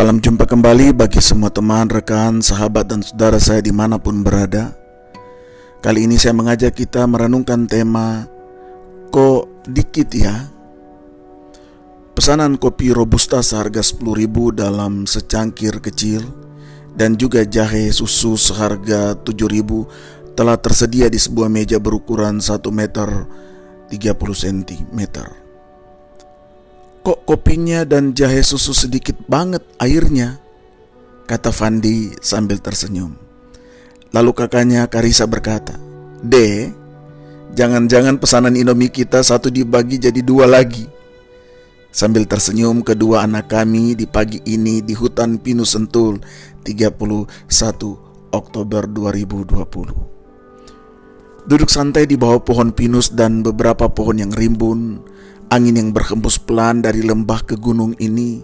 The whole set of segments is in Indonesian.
Salam jumpa kembali bagi semua teman, rekan, sahabat, dan saudara saya di mana pun berada. Kali ini saya mengajak kita merenungkan tema Kok dikit ya? Pesanan kopi Robusta seharga 10.000 dalam secangkir kecil dan juga jahe susu seharga 7.000 telah tersedia di sebuah meja berukuran 1 meter 30 cm. Kok kopinya dan jahe susu sedikit banget airnya? Kata Fandi sambil tersenyum. Lalu kakaknya Karisa berkata, De, jangan-jangan pesanan Indomie kita satu dibagi jadi dua lagi. Sambil tersenyum kedua anak kami di pagi ini di hutan Pinus Sentul 31 Oktober 2020. Duduk santai di bawah pohon pinus dan beberapa pohon yang rimbun, Angin yang berhembus pelan dari lembah ke gunung ini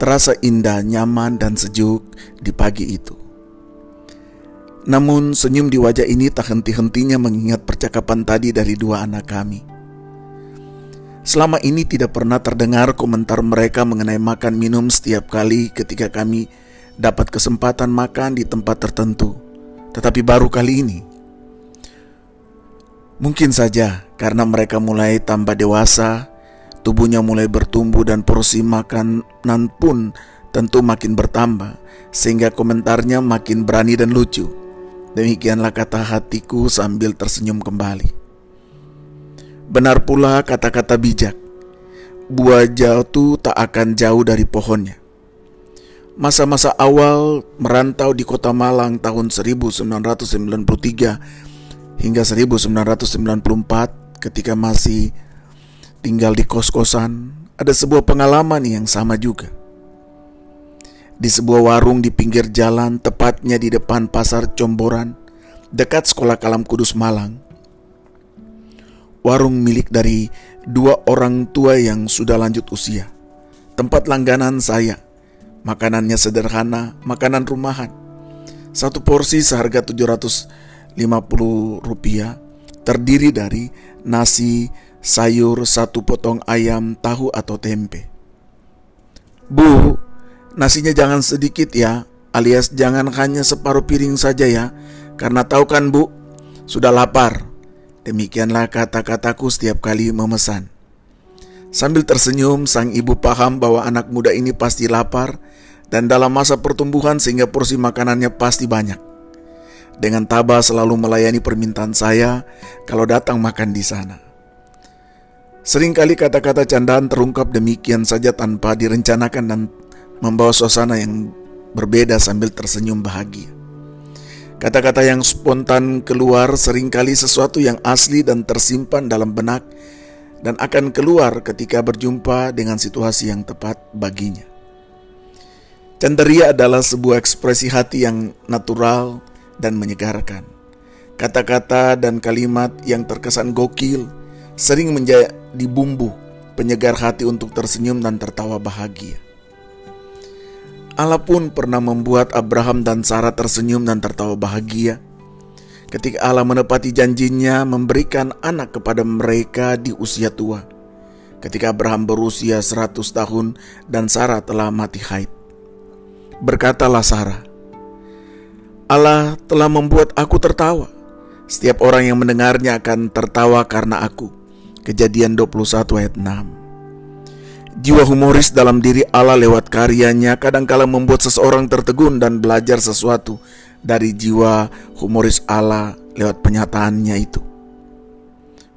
terasa indah, nyaman, dan sejuk di pagi itu. Namun senyum di wajah ini tak henti-hentinya mengingat percakapan tadi dari dua anak kami. Selama ini tidak pernah terdengar komentar mereka mengenai makan minum setiap kali ketika kami dapat kesempatan makan di tempat tertentu. Tetapi baru kali ini, mungkin saja karena mereka mulai tambah dewasa, Tubuhnya mulai bertumbuh dan porsi makanan pun tentu makin bertambah, sehingga komentarnya makin berani dan lucu. Demikianlah kata hatiku sambil tersenyum kembali. Benar pula kata-kata bijak, buah jatuh tak akan jauh dari pohonnya. Masa-masa awal merantau di kota Malang tahun 1993 hingga 1994 ketika masih tinggal di kos-kosan, ada sebuah pengalaman yang sama juga. Di sebuah warung di pinggir jalan, tepatnya di depan pasar Comboran, dekat sekolah Kalam Kudus Malang. Warung milik dari dua orang tua yang sudah lanjut usia. Tempat langganan saya. Makanannya sederhana, makanan rumahan. Satu porsi seharga 750 rupiah terdiri dari nasi, sayur, satu potong ayam, tahu atau tempe. Bu, nasinya jangan sedikit ya, alias jangan hanya separuh piring saja ya, karena tahu kan bu, sudah lapar. Demikianlah kata-kataku setiap kali memesan. Sambil tersenyum, sang ibu paham bahwa anak muda ini pasti lapar dan dalam masa pertumbuhan sehingga porsi makanannya pasti banyak. Dengan tabah selalu melayani permintaan saya kalau datang makan di sana. Seringkali kata-kata candaan terungkap demikian saja tanpa direncanakan dan membawa suasana yang berbeda sambil tersenyum bahagia. Kata-kata yang spontan keluar sering kali sesuatu yang asli dan tersimpan dalam benak dan akan keluar ketika berjumpa dengan situasi yang tepat baginya. Candaria adalah sebuah ekspresi hati yang natural dan menyegarkan. Kata-kata dan kalimat yang terkesan gokil sering menjadi bumbu penyegar hati untuk tersenyum dan tertawa bahagia. Allah pun pernah membuat Abraham dan Sarah tersenyum dan tertawa bahagia ketika Allah menepati janjinya memberikan anak kepada mereka di usia tua. Ketika Abraham berusia 100 tahun dan Sarah telah mati haid. Berkatalah Sarah, Allah telah membuat aku tertawa. Setiap orang yang mendengarnya akan tertawa karena aku. Kejadian 21 ayat 6. Jiwa humoris dalam diri Allah lewat karyanya kadangkala membuat seseorang tertegun dan belajar sesuatu dari jiwa humoris Allah lewat penyataannya itu.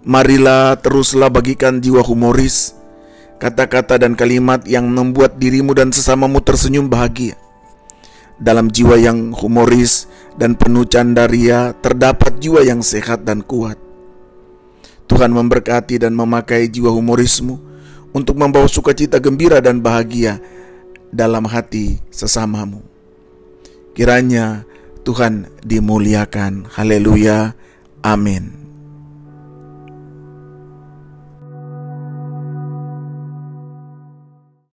Marilah teruslah bagikan jiwa humoris, kata-kata dan kalimat yang membuat dirimu dan sesamamu tersenyum bahagia. Dalam jiwa yang humoris dan penuh candaria terdapat jiwa yang sehat dan kuat. Tuhan memberkati dan memakai jiwa humorismu untuk membawa sukacita gembira dan bahagia dalam hati sesamamu. Kiranya Tuhan dimuliakan. Haleluya. Amin.